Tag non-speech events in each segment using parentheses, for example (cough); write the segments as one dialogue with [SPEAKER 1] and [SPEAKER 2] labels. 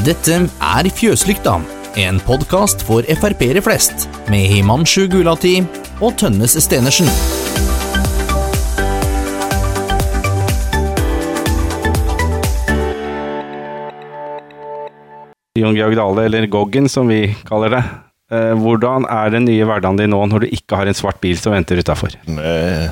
[SPEAKER 1] Dette er Fjøslykta, en podkast for Frp-ere flest, med Himanshu Gulati og Tønnes Stenersen.
[SPEAKER 2] Jon Georg Dale, eller Goggen som vi kaller det. Eh, Hvordan er den nye hverdagen din nå når du ikke har en svart bil som venter utafor?
[SPEAKER 3] Eh,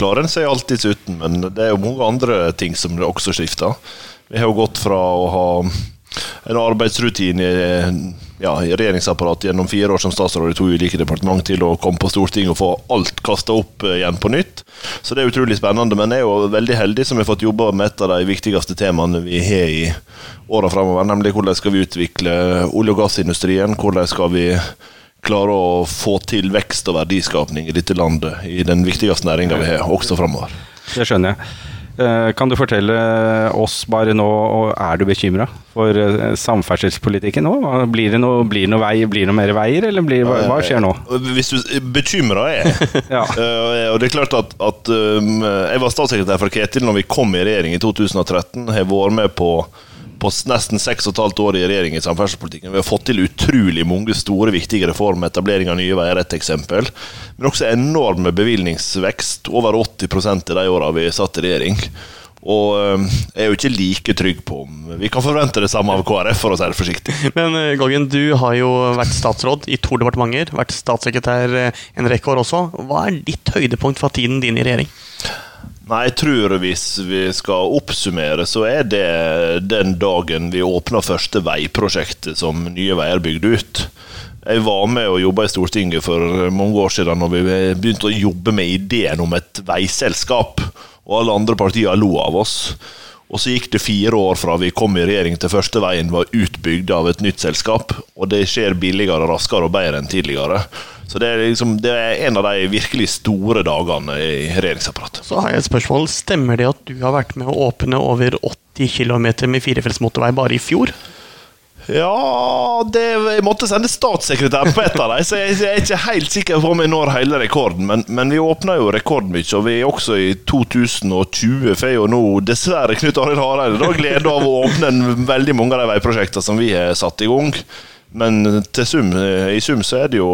[SPEAKER 3] klarer en seg alltids uten, men det er jo mange andre ting som det også skifter. Vi har jo gått fra å ha en arbeidsrutine ja, i regjeringsapparatet gjennom fire år som statsråd i to ulike departement til å komme på Stortinget og få alt kasta opp eh, igjen på nytt. Så det er utrolig spennende. Men jeg er jo veldig heldig som har fått jobba med et av de viktigste temaene vi har i åra framover, nemlig hvordan skal vi utvikle olje- og gassindustrien? Hvordan skal vi klare å få til vekst og verdiskapning i dette landet, i den viktigste næringa vi har, også framover?
[SPEAKER 2] Det skjønner jeg. Eh, Kan du fortelle oss bare nå, og er du bekymra for eh, samferdselspolitikken nå? Blir det noe, blir det noe, vei, blir det noe mer veier, eller blir, hva, hva skjer nå?
[SPEAKER 3] Hvis du bekymra er (laughs)
[SPEAKER 2] Ja.
[SPEAKER 3] uh, og det er klart at, at um, Jeg var statssekretær for Ketil når vi kom i regjering i 2013. Har vært med på, på nesten seks og et halvt år i regjering i samferdselspolitikken. Vi har fått til utrolig mange store, viktige reformer. Etablering av Nye Veier er et eksempel. Men også enorme bevilgningsvekst. Over 80 i de åra vi satt i regjering. Og um, jeg er jo ikke like trygg på om vi kan forvente det samme av KrF, for å si det forsiktig.
[SPEAKER 4] Men eh, Goggen, du har jo vært statsråd i to departementer, vært statssekretær eh, en rekke år også. Hva er ditt høydepunkt fra tiden din i regjering?
[SPEAKER 3] Nei, jeg tror hvis vi skal oppsummere, så er det den dagen vi åpna første veiprosjektet som Nye Veier bygde ut. Jeg var med og jobba i Stortinget for mange år siden når vi begynte å jobbe med ideen om et veiselskap, og alle andre partier lo av oss. Og så gikk det fire år fra vi kom i regjering til første veien var utbygd av et nytt selskap, og det skjer billigere, raskere og bedre enn tidligere. Så det er, liksom, det er en av de virkelig store dagene i regjeringsapparatet.
[SPEAKER 4] Så har jeg et spørsmål. Stemmer det at du har vært med å åpne over 80 km med firefelts motorvei bare i fjor?
[SPEAKER 3] Ja det, Jeg måtte sende statssekretær på et av dem, så jeg, jeg er ikke helt sikker på om jeg når hele rekorden. Men, men vi åpna jo rekordmye, og vi er også i 2020 får jo nå dessverre Knut Arild Hareide glede av å åpne veldig mange av de veiprosjektene som vi har satt i gang. Men til sum, i sum så er det jo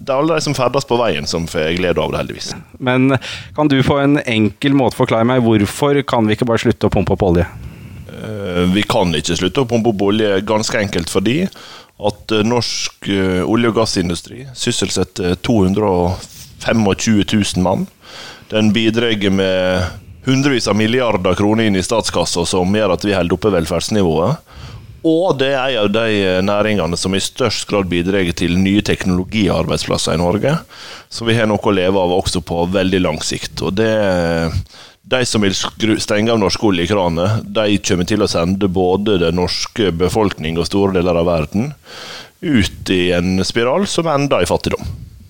[SPEAKER 3] Det er alle de som ferdes på veien, som får glede av det, heldigvis.
[SPEAKER 2] Men kan du på en enkel måte forklare meg hvorfor kan vi ikke bare slutte å pumpe opp olje?
[SPEAKER 3] Eh, Vi kan ikke slutte å pumpe opp olje, ganske enkelt fordi at eh, norsk eh, olje- og gassindustri sysselsetter 225 000 mann. Den bidrar med hundrevis av milliarder kroner inn i statskassa, som gjør at vi holder oppe velferdsnivået. Og det er en av de næringene som i størst grad bidrar til nye teknologiarbeidsplasser i Norge. Så vi har noe å leve av også på veldig lang sikt. Og det de som vil skru, stenge av norske oljekraner, de kommer til å sende både den norske befolkning og store deler av verden ut i en spiral som ender i fattigdom.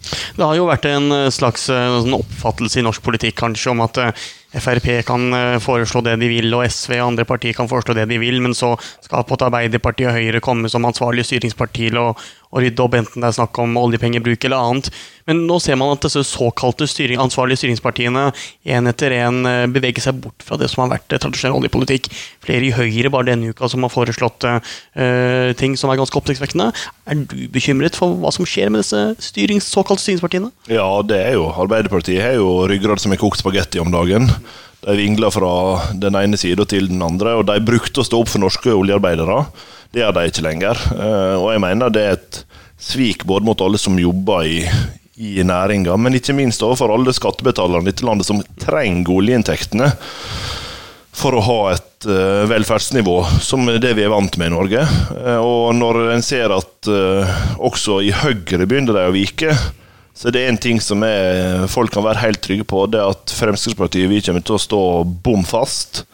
[SPEAKER 4] Det har jo vært en eh, slags eh, sånn oppfattelse i norsk politikk kanskje om at eh, Frp kan foreslå det de vil, og SV og andre partier kan foreslå det de vil, men så skal på et Arbeiderpartiet og Høyre komme som ansvarlige styringsparti til å, rydde opp, enten det er snakk om oljepengebruk eller annet. Men nå ser man at disse såkalte styring, ansvarlige styringspartiene en etter en eh, beveger seg bort fra det som har vært eh, tradisjonell oljepolitikk. Flere i Høyre bare denne uka som har foreslått uh, ting som er ganske oppsiktsvekkende. Er du bekymret for hva som skjer med disse styrings, såkalte styringspartiene?
[SPEAKER 3] Ja, det er jo Arbeiderpartiet har jo ryggrad som er kokt spagetti om dagen. De vingler fra den ene sida til den andre, og de brukte å stå opp for norske oljearbeidere. Det gjør de ikke lenger. Eh, Og jeg mener det er et svik både mot alle som jobber i, i næringa, men ikke minst overfor alle skattebetalerne i dette landet som trenger oljeinntektene for å ha et eh, velferdsnivå som det vi er vant med i Norge. Eh, og når en ser at også i Høyre begynner de å vike, så det er en ting som er, folk kan være helt trygge på, det er at Fremskrittspartiet vi kommer til å stå bom fast.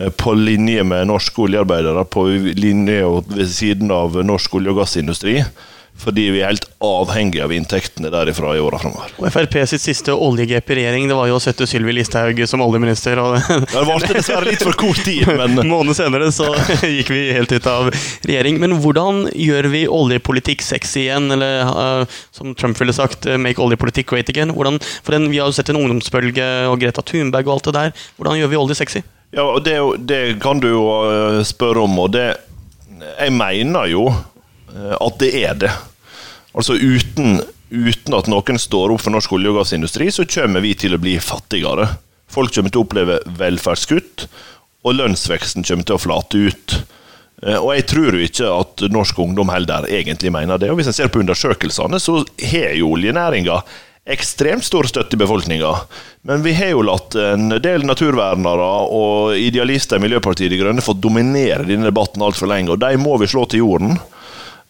[SPEAKER 3] Eh, På linje med norske oljearbeidere, på linje ved siden av norsk olje- og gassindustri. Fordi vi er helt avhengige av inntektene derifra i åra framover.
[SPEAKER 4] Frp sitt siste oljegrep i regjering det var jo å sette Sylvi Listhaug som oljeminister. og
[SPEAKER 3] Det varte dessverre litt for kort tid, (laughs) men
[SPEAKER 4] En måned senere så (laughs) gikk vi helt ut av regjering. Men hvordan gjør vi oljepolitikk sexy igjen? Eller uh, som Trump ville sagt, eh, make oljepolitikk great again. Hvordan, for den, Vi har jo sett en ungdomsbølge og Greta Thunberg og alt det der. Hvordan gjør vi olje sexy?
[SPEAKER 3] Ja, og det, det kan du jo øh, spørre om, og det jeg mener jo eh, at det er det. Altså uten, uten at noen står opp for norsk olje- og gassindustri, så kommer vi til å bli fattigere. Folk kommer til å oppleve velferdskutt, og lønnsveksten kommer til å flate ut. Eh, og jeg tror jo ikke at norsk ungdom heller egentlig mener det. Og hvis en ser på undersøkelsene, så har jo oljenæringa ekstremt stor støtte i befolkninga. Men vi har jo latt en del naturvernere og idealister i Miljøpartiet De Grønne få dominere denne debatten altfor lenge, og de må vi slå til jorden.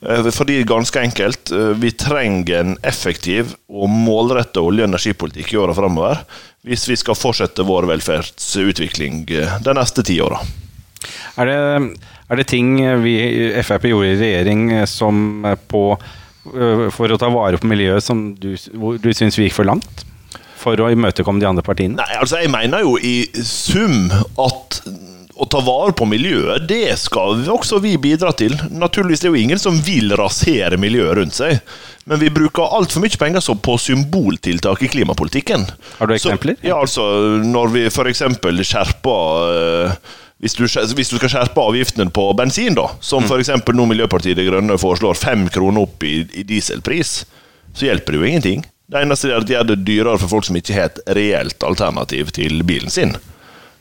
[SPEAKER 3] Eh, fordi ganske enkelt, eh, vi trenger en effektiv og målretta olje- og energipolitikk i åra framover hvis vi skal fortsette vår velferdsutvikling eh, de neste ti åra.
[SPEAKER 2] Er er det ting vi i Frp gjorde i regjering som på for å ta vare på miljøet som du, du syns vi gikk for langt? For å imøtekomme de andre partiene?
[SPEAKER 3] Nei, altså jeg mener jo i sum at å ta vare på miljøet, det skal også vi bidra til. Naturligvis det er jo ingen som vil rasere miljøet rundt seg. Men vi bruker altfor mye penger på symboltiltak i klimapolitikken.
[SPEAKER 2] Har du eksempler?
[SPEAKER 3] Så, ja, altså Når vi f.eks. skjerper øh, hvis du, hvis du, skal skjerpe avgiftene på bensin, da, som mm. f.eks. nå Miljøpartiet De Grønne foreslår fem kroner opp i, i, dieselpris, så hjelper det jo ingenting. Det eneste er at de gjør det dyrere for folk som ikke har et reelt alternativ til bilen sin,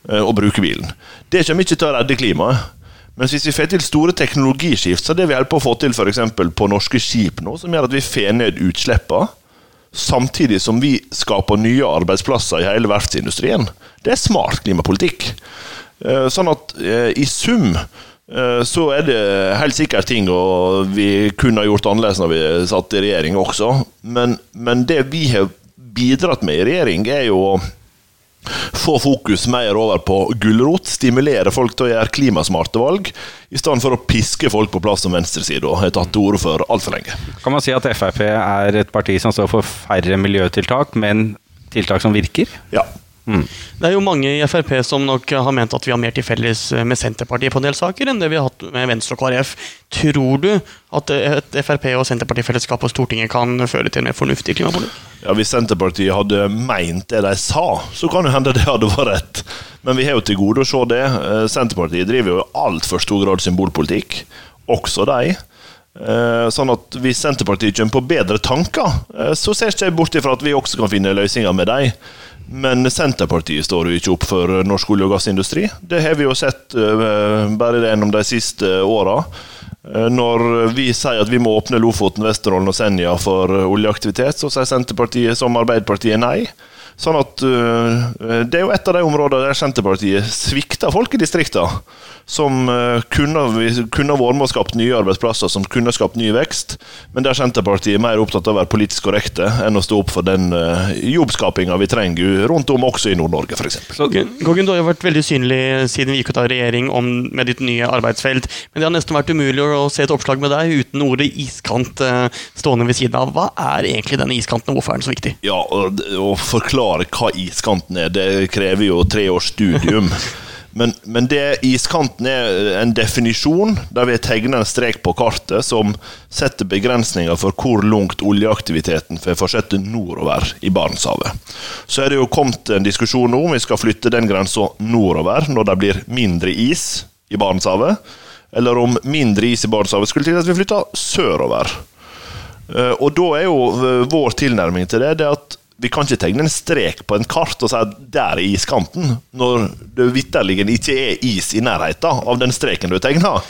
[SPEAKER 3] eh, å bruke bilen. Det kommer ikke til å redde klimaet. Mens hvis vi får til store teknologiskift, så er det vi holder på å få til f.eks. på norske skip nå, som gjør at vi får ned utslippene, samtidig som vi skaper nye arbeidsplasser i hele verftsindustrien. Det er smart klimapolitikk. Eh, sånn at eh, i sum eh, så er det helt sikkert ting og vi kunne ha gjort annerledes når vi satt i regjering også. Men, men det vi har bidratt med i regjering, er jo å få fokus mer over på gulrot. Stimulere folk til å gjøre klimasmarte valg, i stedet for å piske folk på plass som venstreside og har tatt til orde for altfor lenge.
[SPEAKER 2] Kan man si at Frp er et parti som står for færre miljøtiltak, men tiltak som virker?
[SPEAKER 3] Ja,
[SPEAKER 4] Mm. Det er jo mange i Frp som nok har ment at vi har mer til felles med Senterpartiet på en del saker enn det vi har hatt med Venstre og KrF. Tror du at et Frp- og Senterpartifellesskap på Stortinget kan føre til en mer fornuftig klimapolitikk?
[SPEAKER 3] Ja, Hvis Senterpartiet hadde meint det de sa, så kan det hende det hadde vært rett. Men vi har jo til gode å se det. Eh, Senterpartiet driver jo i altfor stor grad symbolpolitikk. Også de. Eh, sånn at Hvis Senterpartiet kommer på bedre tanker, eh, så ser ikke jeg bort ifra at vi også kan finne løsninger med dem. Men Senterpartiet står jo ikke opp for norsk olje- og gassindustri. Det har vi jo sett uh, bare gjennom de siste åra. Uh, når vi sier at vi må åpne Lofoten, Vesterålen og Senja for oljeaktivitet, så sier Senterpartiet som Arbeiderpartiet nei. Sånn at uh, Det er jo et av de områdene der Senterpartiet svikter folk i distriktene som eh, kunne, kunne vært med og skapt nye arbeidsplasser, som kunne skapt ny vekst. Men der Senterpartiet er mer opptatt av å være politisk korrekte enn å stå opp for den uh, jobbskapinga vi trenger rundt om, også i Nord-Norge f.eks.
[SPEAKER 4] Goggen, du har jo vært veldig synlig siden vi gikk ut av regjering om, med ditt nye arbeidsfelt. Men det har nesten vært umulig å se et oppslag med deg uten ordet iskant uh, stående ved siden av. Hva er egentlig denne iskanten, og hvorfor er den så viktig?
[SPEAKER 3] Ja, Å forklare hva iskanten er, det krever jo tre års studium. (laughs) Men, men det, iskanten er en definisjon der vi har tegna en strek på kartet som setter begrensninger for hvor langt oljeaktiviteten får fortsette nordover i Barentshavet. Så er det jo kommet en diskusjon om vi skal flytte den grensa nordover når det blir mindre is i Barentshavet, eller om mindre is i Barentshavet skulle til at vi flytter sørover. Eh, og da er jo vår tilnærming til det, det at vi kan ikke tegne en strek på en kart og si at der er iskanten, når det vitterlig ikke er is i nærheten av den streken du tegner.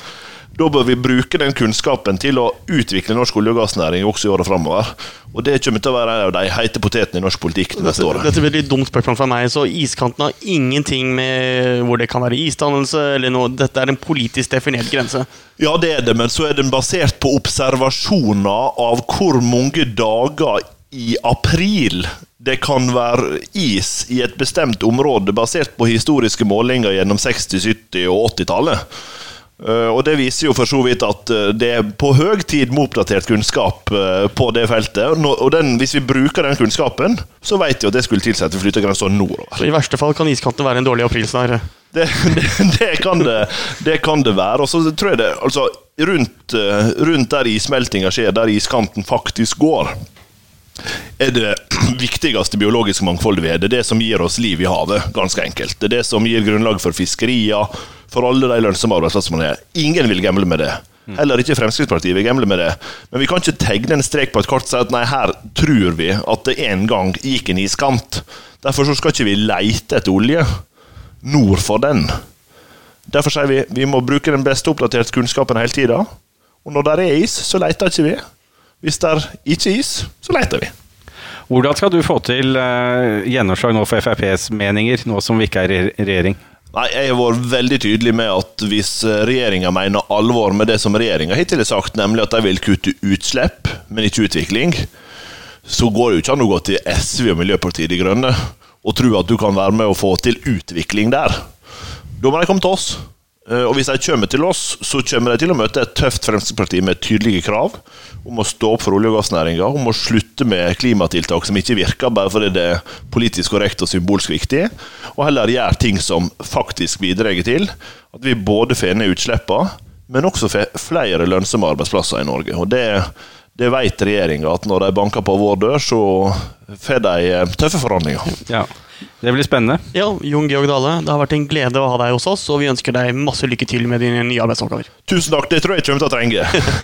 [SPEAKER 3] Da bør vi bruke den kunnskapen til å utvikle norsk olje- og gassnæring også i året framover. Og det kommer til å være en av de heite potetene i norsk politikk det neste året.
[SPEAKER 4] Dette blir et dumt spørsmål fra meg, så iskanten har ingenting med hvor det kan være isdannelse eller noe. Dette er en politisk definert grense?
[SPEAKER 3] Ja, det er det, men så er den basert på observasjoner av hvor mange dager i april det kan være is i et bestemt område basert på historiske målinger gjennom 60-, 70- og 80-tallet. Eh, og Det viser jo for så vidt at eh, det er på høy tid med oppdatert kunnskap eh, på det feltet. Og den, Hvis vi bruker den kunnskapen, så vet vi at det skulle tilsi at vi flytter grensa nordover.
[SPEAKER 4] Så I verste fall kan iskanten være en dårlig aprilsnarr?
[SPEAKER 3] Det, det, det, kan det, det kan det være. Og så tror jeg det, altså rundt, rundt der issmeltinga skjer, der iskanten faktisk går, er det (clears throat) viktigste biologiske mangfoldet vi har. Det er det som gir oss liv i havet, ganske enkelt. Det er det som gir grunnlag for fiskerier, for alle de lønnsomme arbeidsplassene man har. Ingen vil gamble med det. Heller ikke Fremskrittspartiet vil gamble med det. Men vi kan ikke tegne en strek på et kart og si at nei, her tror vi at det en gang gikk en iskant. Derfor så skal ikke vi leite etter olje nord for den. Derfor sier vi vi må bruke den beste oppdaterte kunnskapen hele tida. Og når det er is, så leter ikke vi. Hvis det er ikke is, så leter vi.
[SPEAKER 2] Hvordan skal du få til uh, gjennomslag nå for FrPs meninger, nå som vi ikke er i regjering?
[SPEAKER 3] Nei, Jeg har vært veldig tydelig med at hvis regjeringa mener alvor med det som regjeringa hittil har sagt, nemlig at de vil kutte utslipp, men ikke utvikling, så går det jo ikke an å gå til SV og Miljøpartiet De Grønne og tro at du kan være med å få til utvikling der. Da må de komme til oss. Eh, og hvis de kommer til oss, så kommer de til å møte et tøft Fremskrittsparti med tydelige krav om å stå opp for olje- og gassnæringa, om å slutte med klimatiltak som ikke virker bare fordi det er politisk korrekt og symbolsk viktig, og heller gjøre ting som faktisk bidrar til at vi både får ned utslippene, men også får flere lønnsomme arbeidsplasser i Norge. Og det, det vet regjeringa, at når de banker på vår dør, så får de tøffe forhandlinger.
[SPEAKER 2] Ja. Det blir spennende.
[SPEAKER 4] Ja, Jon Georg Dale, det har vært en glede å ha deg hos oss, og vi ønsker deg masse lykke til med dine nye arbeidsoppgaver.
[SPEAKER 3] Tusen takk, det tror jeg jeg kommer til å trenge. (laughs)